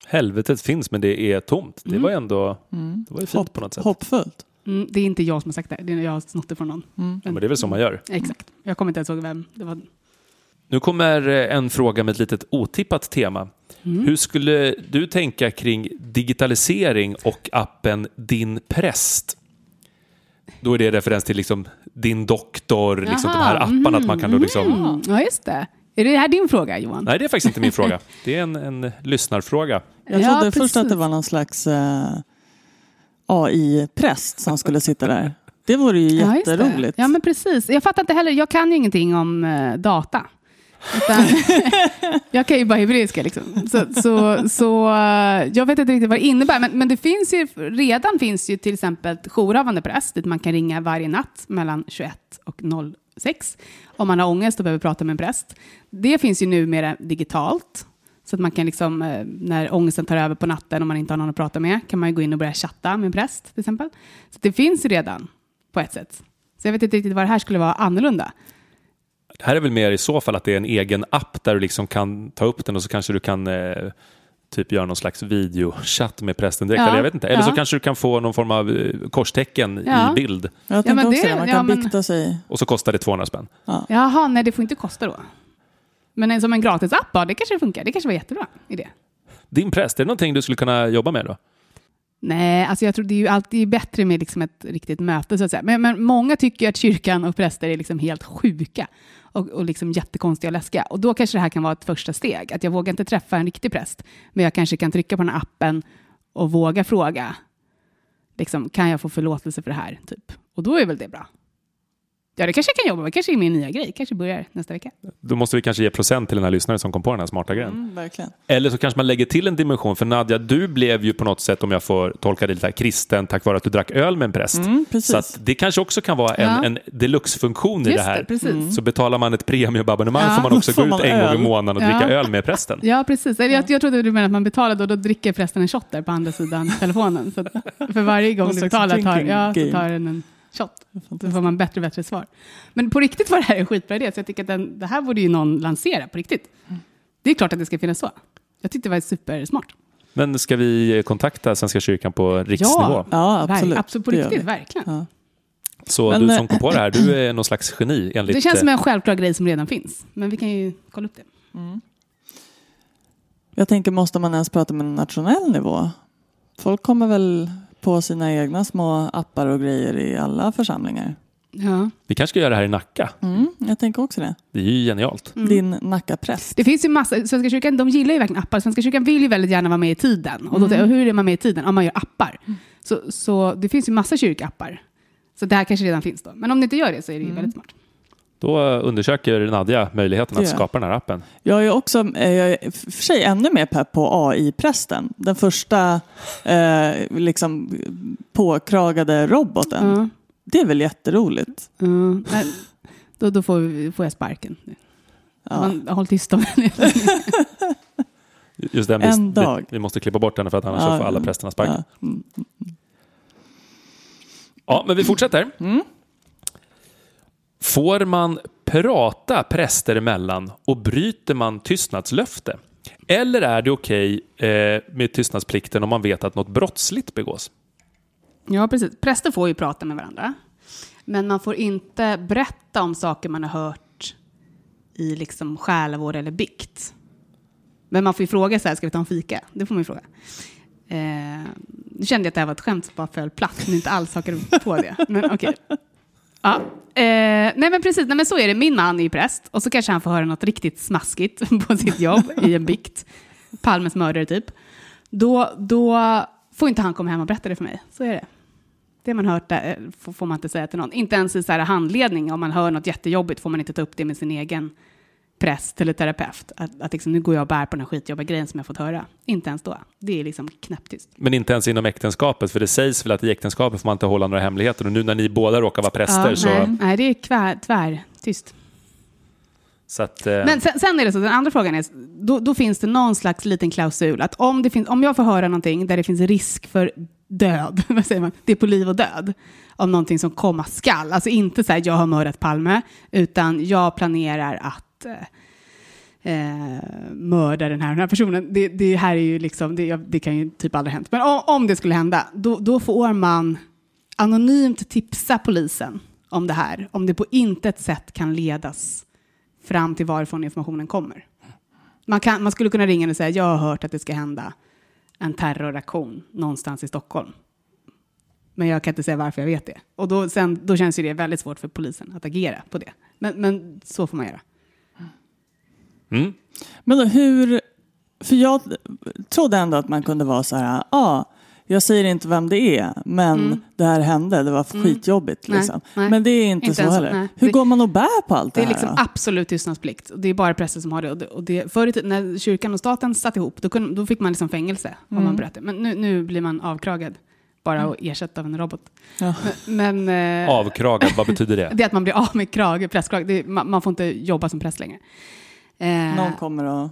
Helvetet finns men det är tomt. Det Mm. var ju ändå Mm. det var ju fint på något sätt. Hoppfullt. Mm, det är inte jag som har sagt det, det är jag har snott det från någon. Mm. Ja, men det är väl så man gör. Exakt. Jag kommer inte ens ihåg vem det var. Nu kommer eh, en fråga med ett litet otippat tema. Mm. Hur skulle du tänka kring digitalisering och appen Din präst? Då är det referens till liksom din doktor, liksom de här Jaha, apparna. Att man kan då liksom... Mm. Ja, just det. Är det här din fråga, Johan? Nej, det är faktiskt inte min fråga. <laughs> Det är en, en lyssnarfråga. Jag Ja, trodde först att det var någon slags eh, AI-präst som skulle sitta där. Det vore ju Ja, jätteroligt. Ja, men precis. Jag fattar inte heller, jag kan ju ingenting om eh, data. Utan, <laughs> jag kan ju bara hebreiska liksom. Så, så, så eh, jag vet inte riktigt vad det innebär. Men, men det finns ju, redan finns ju till exempel jourhavande präst dit man kan ringa varje natt mellan 21 och 06 om man har ångest och behöver prata med en präst. Det finns ju numera digitalt. Så att man kan liksom, eh, när ångesten tar över på natten och man inte har någon att prata med, kan man ju gå in och börja chatta med en präst till exempel. Så det finns ju redan på ett sätt. Så jag vet inte riktigt vad det här skulle vara annorlunda. Det här är väl mer i så fall att det är en egen app där du liksom kan ta upp den och så kanske du kan eh, typ göra någon slags videochatt med prästen direkt. Ja, Eller jag vet inte. Eller så ja. kanske du kan få någon form av eh, korstecken Ja. i bild Jag tänkte men också det- man ja, kan men- bikta sig. och så kostar det 200 spänn. Jaha, nej det får inte kosta då. Men en, som en gratisapp, ja, det kanske funkar. Det kanske var jättebra idé. Din präst, är det någonting du skulle kunna jobba med då? Nej, alltså jag tror det är ju alltid bättre med liksom ett riktigt möte. Så att säga. Men, men många tycker att kyrkan och präster är liksom helt sjuka och, och liksom jättekonstiga och läskiga. Och då kanske det här kan vara ett första steg. Att jag vågar inte träffa en riktig präst, men jag kanske kan trycka på den här appen och våga fråga. Liksom, kan jag få förlåtelse för det här? Typ. Och då är väl det bra. Ja, det kanske jag kan jobba med. kanske är min nya grej. kanske börjar nästa vecka. Då måste vi kanske ge procent till den här lyssnaren som kom på den här smarta grejen. Mm, verkligen. Eller så kanske man lägger till en dimension. För Nadja, du blev ju på något sätt, om jag får tolka det lite här, kristen tack vare att du drack öl med en präst. Mm, precis. Så att det kanske också kan vara en, Ja. en deluxe-funktion i Just det här. det, precis. Så betalar man ett premiumabonnemang Ja. får man också <laughs> Får gå ut en gång öl. i månaden och Ja. dricka öl med prästen. Ja, precis. Eller Jag, jag trodde du menade att man betalade och då dricker prästen en shot där på andra sidan telefonen. Så att för varje gång du betalar tar, ja, så tar den en shot. Så får man bättre och bättre svar. Men på riktigt var det här en skitbra idé, så jag tycker att den, det här borde ju någon lansera på riktigt. Det är klart att det ska finnas så. Jag tyckte det var supersmart. Men ska vi kontakta Svenska kyrkan på riksnivå? Ja, absolut. Verk, absolut på riktigt, verkligen. Ja. Så Men, du eh, som kom på det här, du <clears throat> är någon slags geni enligt... Det känns som eh, en självklar grej som redan finns. Men vi kan ju kolla upp det. Jag tänker, måste man ens prata med en nationell nivå? Folk kommer väl på sina egna små appar och grejer i alla församlingar. Ja. Vi kanske ska göra det här i Nacka. Mm, jag tänker också det. Det är ju genialt. Mm. Din Nackapräst. Det finns ju massa, Svenska kyrkan de gillar ju verkligen appar. Svenska kyrkan vill ju väldigt gärna vara med i tiden. Och, då, Mm. och hur är man med i tiden? Om man gör appar. Så, så det finns ju massa kyrkappar. Så det här kanske redan finns då. Men om det inte gör det så är det ju väldigt smart. Då undersöker Nadja möjligheten att skapa den här appen. Jag är också, eh, jag är för sig ännu mer pepp på AI-prästen. Den första eh, liksom påkragade roboten. Ja. Det är väl jätteroligt? Ja. Men då då får, vi, får jag sparken. Ja. Man, håll tyst om det. Just den, En vi, dag. Vi, vi måste klippa bort den för att annars Ja, får alla prästerna sparken. Ja. Mm. Ja, men vi fortsätter. Mm. Får man prata präster emellan och bryter man tystnadslöfte? Eller är det okej okay med tystnadsplikten om man vet att något brottsligt begås? Ja, precis. Präster får ju prata med varandra. Men man får inte berätta om saker man har hört i liksom själavård eller bikt. Men man får ju fråga så här, ska vi ta en fika? Det får man ju fråga. Eh, nu kände jag att det här var ett skämt som bara föll platt, men inte alls hakade på det. Men okej. Ja. Eh, nej men precis, nej, men så är det. Min man är ju präst och så kanske han får höra något riktigt smaskigt <laughs> på sitt jobb i en bikt. Palmes mördare typ. Då, då får inte han komma hem och berätta det för mig. Så är det. Det man hört eh, där, får, får man inte säga till någon. Inte ens i så här handledning, om man hör något jättejobbigt får man inte ta upp det med sin egen präst eller terapeut. Att, att liksom, nu går jag och bär på den här skitjobbiga grejen som jag fått höra. Inte ens då. Det är liksom knäpptyst. Men inte ens inom äktenskapet, för det sägs väl att i äktenskapet får man inte hålla några hemligheter. Och nu när ni båda råkar vara präster så... nej, nej, det är kvär, tvär, tyst. så att, eh, Men sen, sen är det så, den andra frågan är, då, då finns det någon slags liten klausul att om, det finns, om jag får höra någonting där det finns risk för död, <laughs> vad säger man, det är på liv och död, om någonting som komma skall, alltså inte så här jag har mördat Palme, utan jag planerar att att eh, eh, mörda den här, den här personen. Det, det här är ju liksom, det, det kan ju typ aldrig hänt. Men om, om det skulle hända, då, då får man anonymt tipsa polisen om det här, om det på intet sätt kan ledas fram till varifrån informationen kommer. Man, kan, man skulle kunna ringa och säga, jag har hört att det ska hända en terroraktion någonstans i Stockholm. Men jag kan inte säga varför jag vet det. Och då, sen, då känns ju det väldigt svårt för polisen att agera på det. Men, men så får man göra mm. Men då, hur... För jag trodde ändå att man kunde vara så här, ja, ah, jag säger inte vem det är, men Mm. det här hände, det var skitjobbigt. Nej, Liksom. nej. Men det är inte, Inte så ens heller. nej. Hur går man och bär på allt Det det, är här? liksom då? absolut tystnadsplikt. Det är bara präster som har det. Och det, och tiden, när kyrkan och staten satt ihop, då, kunde, då fick man liksom fängelse om Mm. man berättade. Men nu, nu blir man avkragad, bara och ersatt av en robot. Ja. Men, men, eh, Avkragad, vad betyder det? <laughs> det är att man blir av med krage, prästkrage. Man, man får inte jobba som präst längre. Eh, Någon kommer och...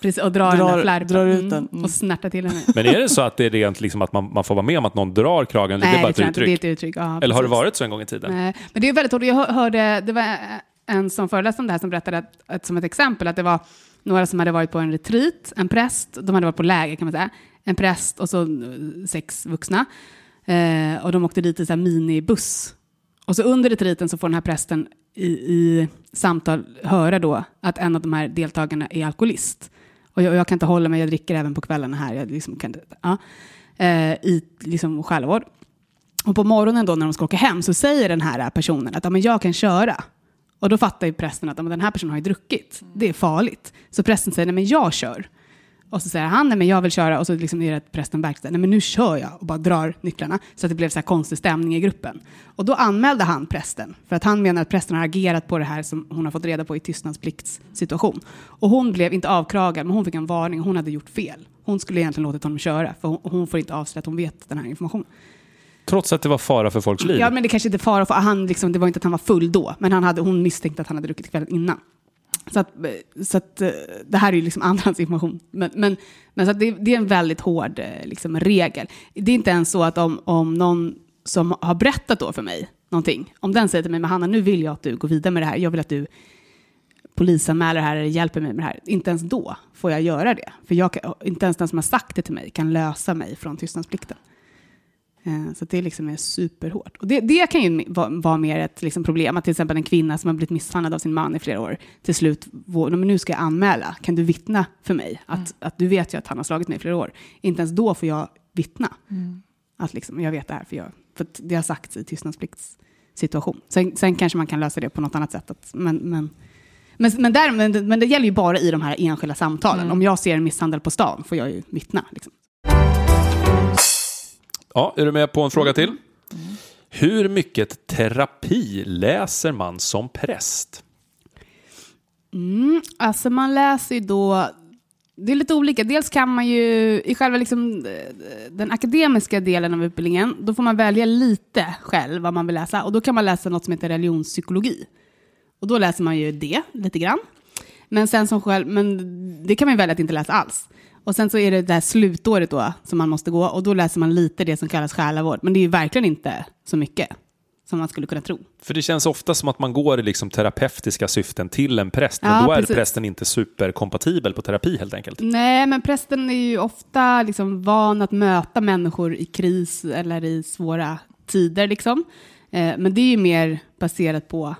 precis, och drar, den drar- flärpen. drar ut den. Mm. Och snärtar till henne. Men är det så att det är rent liksom att man, man får vara med om att någon drar kragen? Eller det är bara ett uttryck? Det är ett uttryck. Ja, Eller har det varit så en gång i tiden? Nej, men det är väldigt hårt. Jag hör- hörde, det var en som föreläste om det här som berättade att, att som ett exempel att det var några som hade varit på en retreat, en präst, de hade varit på läger kan man säga, en präst och så eh, sex vuxna. Eh, och de åkte dit i så här minibuss. Och så under retreaten så får den här prästen i, i samtal höra då att en av de här deltagarna är alkoholist. Och jag, jag kan inte hålla mig, jag dricker även på kvällarna här. Jag liksom kan, inte- ja, eh, I liksom själavård. Och på morgonen då när de ska åka hem så säger den här personen att ja, men jag kan köra. Och då fattar ju prästen att ja, men den här personen har ju druckit. Det är farligt. Så prästen säger nej men jag kör. Och så säger han nej men jag vill köra och så liksom är det att prästen verkligen nej men nu kör jag och bara drar nycklarna. Så att det blev så här konstig stämning i gruppen. Och då anmälde han prästen för att han menar att prästen har agerat på det här som hon har fått reda på i tystnadspliktssituation. Och hon blev inte avkragad men hon fick en varning. Hon hade gjort fel. Hon skulle egentligen låtit honom köra för hon, hon får inte avslöja att hon vet den här informationen. Trots att det var fara för folks liv? Ja, men det kanske inte är fara för han liksom, det var inte att han var full då, men han hade, hon misstänkte att han hade druckit kvällen innan. Så, att, så att, eh, det här är ju liksom <laughs> andrahandsinformation. Men, men, men så att det, det är en väldigt hård eh, liksom, regel. Det är inte ens så att om, om någon som har berättat då för mig någonting, om den säger till mig, men Hanna, nu vill jag att du går vidare med det här, jag vill att du polisanmäler det här eller hjälper mig med det här. Inte ens då får jag göra det. För jag kan, inte ens den som har sagt det till mig kan lösa mig från tystnadsplikten. Eh, Så det är liksom är superhårt. Och det, det kan ju vara, vara mer ett liksom problem, att till exempel en kvinna som har blivit misshandlad av sin man i flera år, till slut, men nu ska jag anmäla, kan du vittna för mig? Att, att du vet ju att han har slagit mig i flera år. Inte ens då får jag vittna. Att liksom, jag vet det här, för, jag, för det har sagts i tystnadspliktssituation. Sen, sen kanske man kan lösa det på något annat sätt. Att, men, men, men, men, där, men, men det gäller ju bara i de här enskilda samtalen. Om jag ser en misshandel på stan får jag ju vittna. Liksom. Ja, är du med på en fråga till? Hur mycket terapi läser man som präst? Mm, alltså man läser ju då, det är lite olika. Dels kan man ju, i själva liksom, eh, den akademiska delen av utbildningen, då får man välja lite själv vad man vill läsa. Och då kan man läsa något som heter religionspsykologi. Och då läser man ju det lite grann. Men sen som själv, men det kan man ju välja att inte läsa alls. Och sen så är det det här slutåret då som man måste gå och då läser man lite det som kallas själavård. Men det är ju verkligen inte så mycket som man skulle kunna tro. För det känns ofta som att man går i liksom terapeutiska syften till en präst, men Ja, då är precis. prästen inte superkompatibel på terapi helt enkelt. Nej, men prästen är ju ofta liksom van att möta människor i kris eller i svåra tider. Liksom. Eh, men det är ju mer baserat på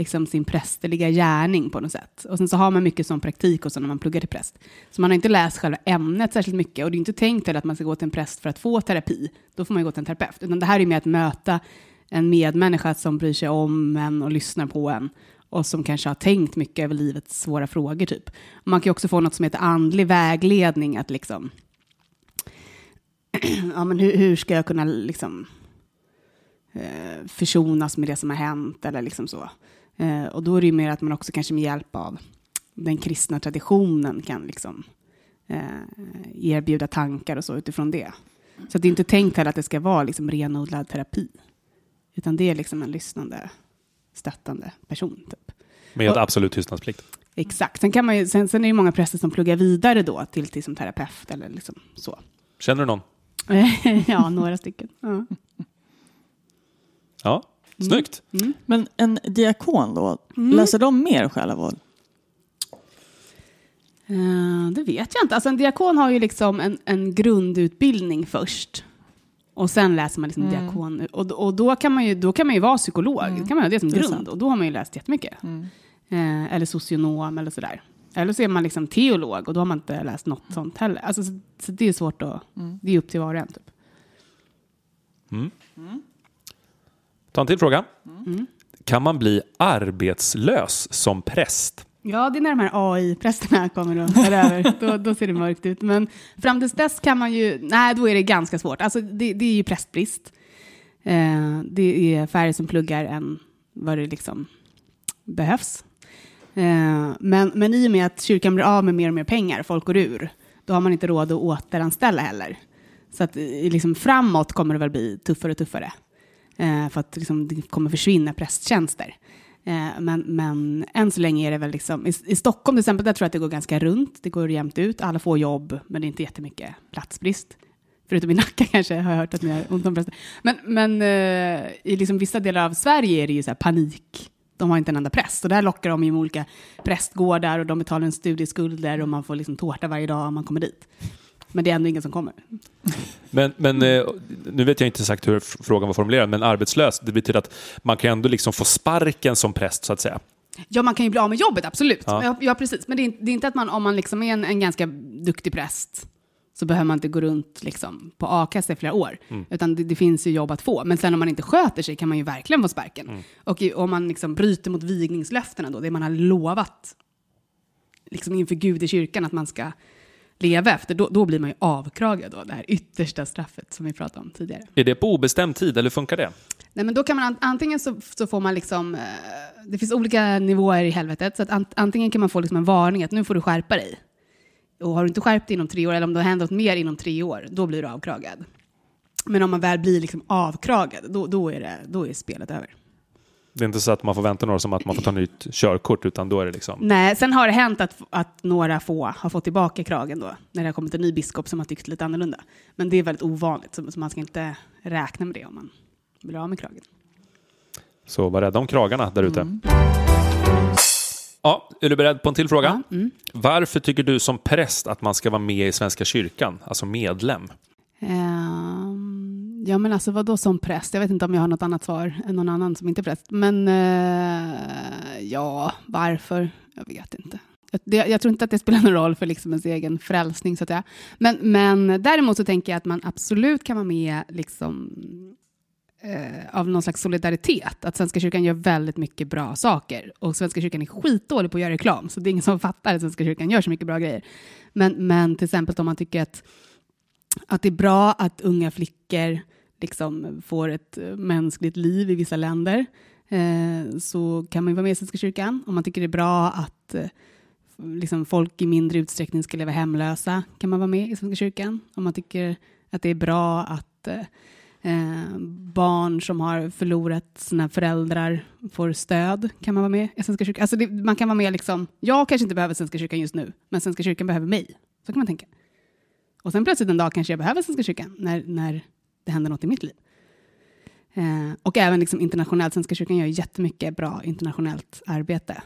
liksom sin prästerliga gärning på något sätt. Och sen så har man mycket som praktik och så när man pluggar till präst. Så man har inte läst själva ämnet särskilt mycket och det är inte tänkt att man ska gå till en präst för att få terapi. Då får man ju gå till en terapeut. Utan det här är mer att möta en medmänniska som bryr sig om en och lyssnar på en och som kanske har tänkt mycket över livets svåra frågor. Typ. Man kan ju också få något som heter andlig vägledning, att liksom <clears throat> ja, men hur, hur ska jag kunna liksom, eh, försonas med det som har hänt eller liksom så. Eh, och då är det ju mer att man också kanske med hjälp av den kristna traditionen kan liksom eh, erbjuda tankar och så utifrån det. Så det är inte tänkt heller att det ska vara liksom renodlad terapi. Utan det är liksom en lyssnande, stöttande person. Typ. Med Och- absolut tystnadsplikt. Exakt. Sen, kan man ju, sen, sen är det många präster som pluggar vidare då till, till som terapeut eller liksom så. Känner du någon? <laughs> ja, några stycken. Ja. Ja, snyggt. Men en diakon då, Mm. läser de mer själavård? Eh, det vet jag inte. Alltså en diakon har ju liksom en, en grundutbildning först. Och sen läser man liksom Mm. diakon. Och, och då, kan man ju, då kan man ju vara psykolog. Då kan man ha det som Det grund. sant. Och då har man ju läst jättemycket. Eh, eller socionom eller sådär. Eller så är man liksom teolog och då har man inte läst något sånt heller. Alltså, så, så det är svårt att... Det är upp till var och en. Typ. Ta en till fråga. Mm. Kan man bli arbetslös som präst? Ja, det är när de här AI-prästerna kommer och tar över. <laughs> Då, då ser det mörkt ut. Men fram tills dess kan man ju... Nej, då är det ganska svårt. Alltså, det, det är ju prästbrist. Eh, det är färre som pluggar än vad det liksom behövs. Eh, men, men i och med att kyrkan blir av med mer och mer pengar, folk går ur, då har man inte råd att återanställa heller. Så att liksom framåt kommer det väl bli tuffare och tuffare. Eh, för att liksom, det kommer försvinna prästtjänster. Eh, men, men än så länge är det väl liksom, i, i Stockholm till exempel, där tror jag att det går ganska runt. Det går jämnt ut, alla får jobb, men det är inte jättemycket platsbrist. Förutom i Nacka kanske, har jag hört att ni har ont om präster. Men, men eh, i liksom vissa delar av Sverige är det ju så här panik. De har inte en enda präst. Och där lockar de ju med olika prästgårdar och de betalar en studieskulder och man får liksom tårta varje dag om man kommer dit. Men det är ändå ingen som kommer. Men, men eh, nu vet jag inte exakt hur frågan var formulerad, men arbetslös, det betyder att man kan ändå liksom få sparken som präst, så att säga. Ja, man kan ju bli av med jobbet, absolut. Ja. Ja, precis. Men det är, inte- det är inte att man, om man liksom är en, en ganska duktig präst, så behöver man inte gå runt liksom, på a-kassa i flera år. Utan det, det finns ju jobb att få. Men sen om man inte sköter sig kan man ju verkligen få sparken. Och i, om man liksom bryter mot vigningslöftena då, det man har lovat liksom inför Gud i kyrkan att man ska leva efter, då, då blir man ju avkragad då, det här yttersta straffet som vi pratade om tidigare. Är det på obestämd tid, eller funkar det? Nej, men då kan man an- antingen så, så får man liksom, eh, det finns olika nivåer i helvetet, så att ant, antingen kan man få liksom en varning att nu får du skärpa dig. Och har du inte skärpt dig inom tre år, eller om det har hänt något mer inom tre år, då blir du avkragad. Men om man väl blir liksom avkragad, då, då, är det, då är spelet över. Det är inte så att man får vänta några som att man får ta nytt körkort, utan då är det liksom... Nej, sen har det hänt att, att några få har fått tillbaka kragen då, när det har kommit en ny biskop som har tyckt lite annorlunda. Men det är väldigt ovanligt, så, så man ska inte räkna med det om man blir av med kragen. Så var rädda om kragarna där ute. Ja, är du beredd på en till fråga? Ja, mm. Varför tycker du som präst att man ska vara med i Svenska kyrkan, alltså medlem? Ehm, ja, men alltså vad då som präst? Jag vet inte om jag har något annat svar än någon annan som inte är präst. Men eh, ja, varför? Jag vet inte. Jag, det, jag tror inte att det spelar någon roll för liksom ens egen frälsning. Så att säga. Men, men däremot så tänker jag att man absolut kan vara med liksom, eh, av någon slags solidaritet. Att Svenska kyrkan gör väldigt mycket bra saker. Och Svenska kyrkan är skitdålig på att göra reklam. Så det är ingen som fattar att Svenska kyrkan gör så mycket bra grejer. Men, men till exempel om man tycker att att det är bra att unga flickor liksom får ett eh, mänskligt liv i vissa länder. Eh, så kan man ju vara med i Svenska kyrkan. Om man tycker det är bra att eh, liksom folk i mindre utsträckning ska leva hemlösa kan man vara med i Svenska kyrkan. Om man tycker att det är bra att eh, eh barn som har förlorat sina föräldrar får stöd kan man vara med i Svenska kyrkan. Alltså det, man kan vara med liksom, jag kanske inte behöver Svenska kyrkan just nu, men Svenska kyrkan behöver mig. Så kan man tänka. Och sen plötsligt en dag kanske jag behöver Svenska kyrkan när, när det händer något i mitt liv. Eh, och även liksom internationellt. Svenska kyrkan gör jättemycket bra internationellt arbete.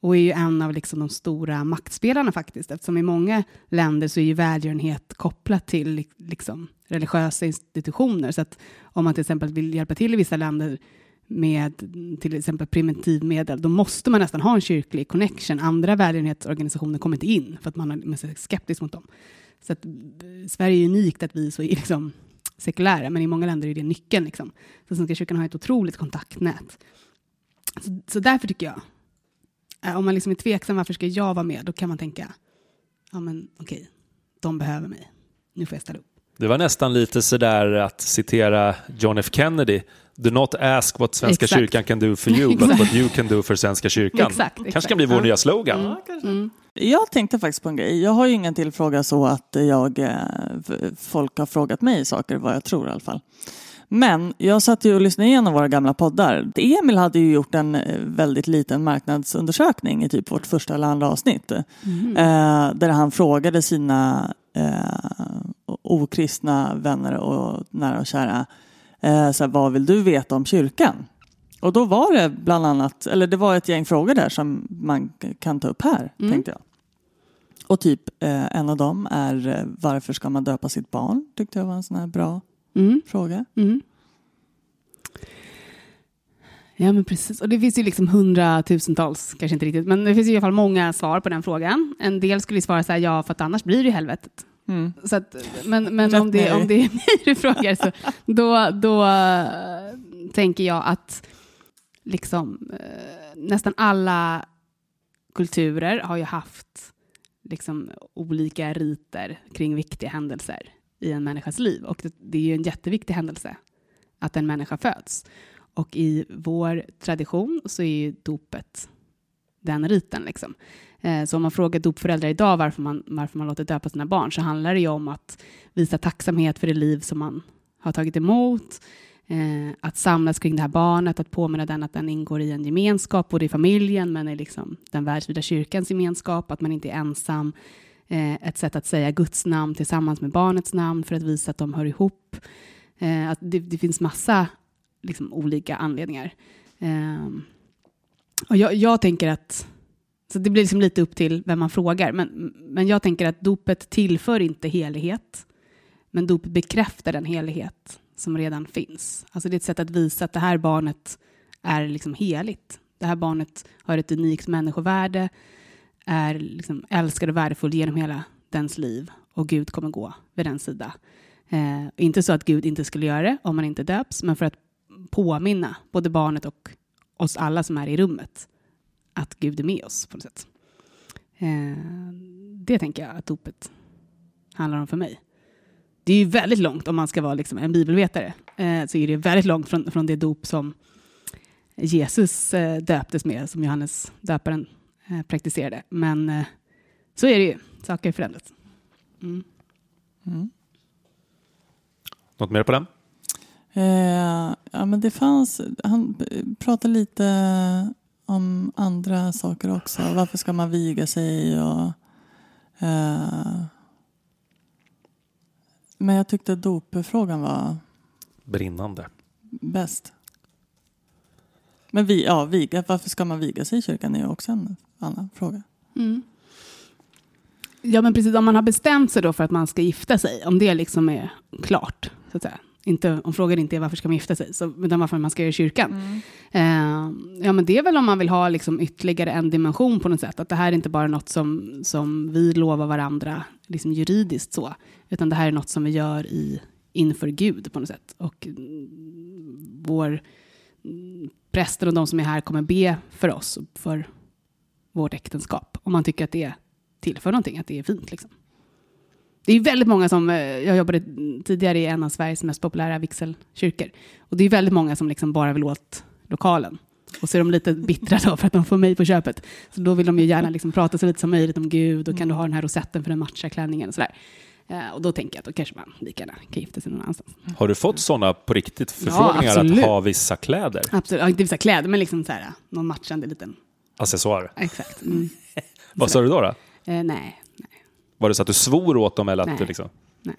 och är ju en av liksom de stora maktspelarna faktiskt, eftersom i många länder så är ju välgörenhet kopplat till liksom, religiösa institutioner. Så att om man till exempel vill hjälpa till i vissa länder med till exempel primitivmedel, då måste man nästan ha en kyrklig connection. Andra välgörenhetsorganisationer kommer inte in för att man är skeptisk mot dem. Så att, Sverige är unikt att vi är så <laughs> liksom, sekulära, men i många länder är det nyckeln. Liksom. Så Svenska kyrkan har ett otroligt kontaktnät. Så, så därför tycker jag, eh, om man liksom är tveksam varför ska jag vara med, då kan man tänka, ja men okej, okay, de behöver mig, nu får jag ställa upp. Det var nästan lite sådär att citera John F Kennedy. Do not ask what Svenska exakt. kyrkan can do for you, but <laughs> what you can do for Svenska kyrkan. Exakt, exakt. kanske kan bli vår ja. nya slogan. Mm. Mm. Jag tänkte faktiskt på en grej. Jag har ju ingen till fråga så att jag, eh, folk har frågat mig saker, vad jag tror i alla fall. Men jag satt ju och lyssnade igenom våra gamla poddar. Emil hade ju gjort en eh, väldigt liten marknadsundersökning i typ vårt första eller andra avsnitt. Mm. Eh, där han frågade sina eh, okristna vänner och nära och kära. Eh, så här, vad vill du veta om kyrkan? Och då var det bland annat, eller det var ett gäng frågor där som man kan ta upp här, mm. tänkte jag. Och typ eh, en av dem är eh, varför ska man döpa sitt barn? Tyckte jag var en sån här bra mm. fråga. Mm. Ja men precis, och det finns ju liksom hundratusentals, kanske inte riktigt, men det finns i alla fall många svar på den frågan. En del skulle svara så här, ja för att annars blir det ju helvetet. Mm. Så att, men men om, det, om det är <laughs> mig du frågar så då, då uh, tänker jag att liksom, eh, nästan alla kulturer har ju haft liksom, olika riter kring viktiga händelser i en människas liv. Och det, det är ju en jätteviktig händelse att en människa föds. Och i vår tradition så är ju dopet den riten. Liksom. Eh, så om man frågar dopföräldrar idag varför man, varför man låter döpa sina barn så handlar det ju om att visa tacksamhet för det liv som man har tagit emot, eh, att samlas kring det här barnet, att påminna den att den ingår i en gemenskap, både i familjen men i liksom den världsvida kyrkans gemenskap, att man inte är ensam. Eh, ett sätt att säga Guds namn tillsammans med barnets namn för att visa att de hör ihop. Eh, att det, det finns massa liksom, olika anledningar. Ehm, och jag, jag tänker att så det blir liksom lite upp till vem man frågar. Men, men jag tänker att dopet tillför inte helighet, men dopet bekräftar den helighet som redan finns. Alltså det är ett sätt att visa att det här barnet är liksom heligt. Det här barnet har ett unikt människovärde, är liksom älskad och värdefull genom hela dens liv och Gud kommer gå vid den sida. Eh, inte så att Gud inte skulle göra det om man inte döps, men för att påminna både barnet och oss alla som är i rummet att Gud är med oss på något sätt. Eh, det tänker jag att dopet handlar om för mig. Det är ju väldigt långt om man ska vara liksom en bibelvetare. Eh, så är det väldigt långt från, från det dop som Jesus eh, döptes med, som Johannes döparen eh, praktiserade. Men eh, så är det ju. Saker har förändrats. Mm. Mm. Något mer på den? Eh, ja, men det fanns, han pratade lite om andra saker också. Varför ska man viga sig? Och, eh, men jag tyckte dopfrågan var brinnande. Bäst. Men vi, ja, viga, varför ska man viga sig i kyrkan är ju också en annan fråga. Mm. Ja men precis, om man har bestämt sig då för att man ska gifta sig, om det liksom är klart, så att säga, inte, om frågan inte är varför ska man gifta sig, så, utan varför man ska göra i kyrkan. Mm. Eh, ja, men det är väl om man vill ha liksom ytterligare en dimension på något sätt. Att det här är inte bara något som, som vi lovar varandra liksom juridiskt så, utan det här är något som vi gör i, inför Gud på något sätt. Och vår prästen och de som är här kommer be för oss, för vårt äktenskap. Om man tycker att det tillför någonting, att det är fint. Liksom. Det är väldigt många som, eh, jag jobbade tidigare i en av Sveriges mest populära vigselkyrkor. Och det är väldigt många som liksom bara vill åt lokalen. Och så är de lite <laughs> bittra då för att de får mig på köpet. Så då vill de ju gärna liksom prata så lite som möjligt om Gud och kan du ha den här rosetten för den matchar klänningen och sådär. Uh, och då tänker jag att då kanske man lika gärna kan gifta sig någon annanstans. Har du fått sådana på riktigt förfrågningar ja, att ha vissa kläder? Absolut, ja, inte vissa kläder men liksom så här, någon matchande liten... Accessoar? Exakt. Mm. <laughs> Vad sa du då? då? Uh, nej, var det så att du svor åt dem? Eller att Nej. du liksom... Nej.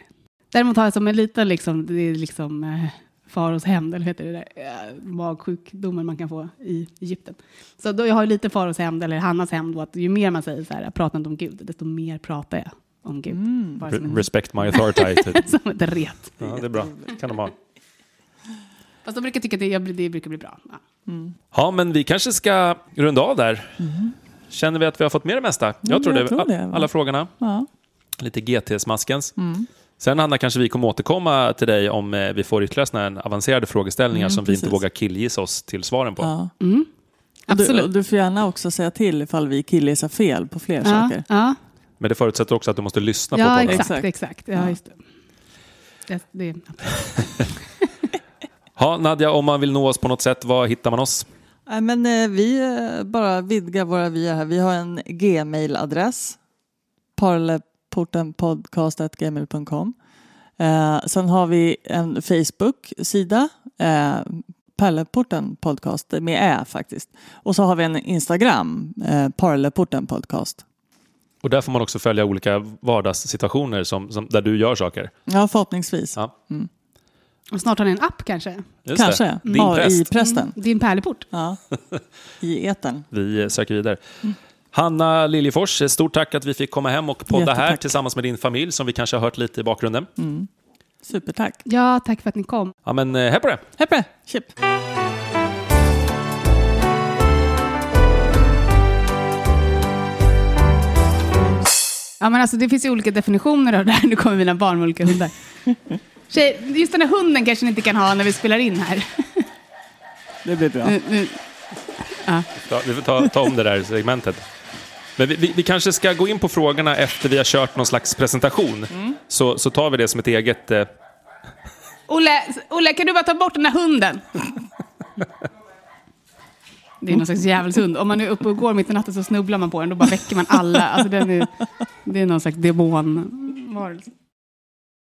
Däremot har jag som en liten liksom, det är liksom, eh, Faraos hämnd, eller heter det där eh, magsjukdomen man kan få i Egypten. Så då jag har lite Faraos hämnd, eller Hannas hämnd, att ju mer man säger så här, prata inte om Gud, desto mer pratar jag om Gud. Bara som, Re- en, Respect my authority. <laughs> typ. som ett ret. Ja, det är bra. kan de ha. Fast de brukar tycka att det, det brukar bli bra. Ja. Ja, men vi kanske ska runda av där. Känner vi att vi har fått med det mesta? Ja, jag tror, jag det, tror alla frågorna. Ja. Lite GT-smaskens. Sen Anna, kanske vi kommer återkomma till dig om eh, vi får ytterligare här avancerade frågeställningar som vi inte precis. vågar killgissa oss till svaren på. Ja. Mm. Du, Absolut. och du får gärna också säga till ifall vi killgissar fel på fler ja, saker. ja. Men det förutsätter också att du måste lyssna på ja podden. exakt. Exakt. exakt. Ja, det. Det, det, <laughs> Ja, Nadja, om man vill nå oss på något sätt, var hittar man oss? Nej, men eh, vi eh, bara vidgar våra vyer här. Vi har en gmail-adress. parleportenpodcast.gmail.com eh, Sen har vi en Facebook-sida. Eh, Parleporten podcast med ä faktiskt. Och så har vi en Instagram, eh, Parleporten podcast. Och där får man också följa olika vardagssituationer som, som, där du gör saker. Ja, förhoppningsvis. Ja. Och snart har ni en app kanske? Just Kanske. Det. Din ja, präst. I prästen. Mm, din pärleport. Ja. I etern. <laughs> Vi söker vidare. Hanna Liljefors, stort tack att vi fick komma hem och podda här Jättetack. tillsammans med din familj som vi kanske har hört lite i bakgrunden. Supertack. Ja, tack för att ni kom. Ja, men eh, hej på det! Hej på det! Chip. Ja, men alltså, det finns ju olika definitioner av det här. Nu kommer mina barn med olika hundar. <laughs> Tjej, just den här hunden kanske ni inte kan ha när vi spelar in här. <laughs> Det blir bra. Nu, nu. Ja, vi får ta, ta om det där segmentet. Men vi, vi, vi kanske ska gå in på frågorna efter vi har kört någon slags presentation. Så, så tar vi det som ett eget... Eh, Olle, Olle, kan du bara ta bort den här hunden? Det är någon slags djävulshund. Om man är uppe och går mitt i natten så snubblar man på den. Då bara väcker man alla. Alltså, den är, det är någon slags demonvarelse.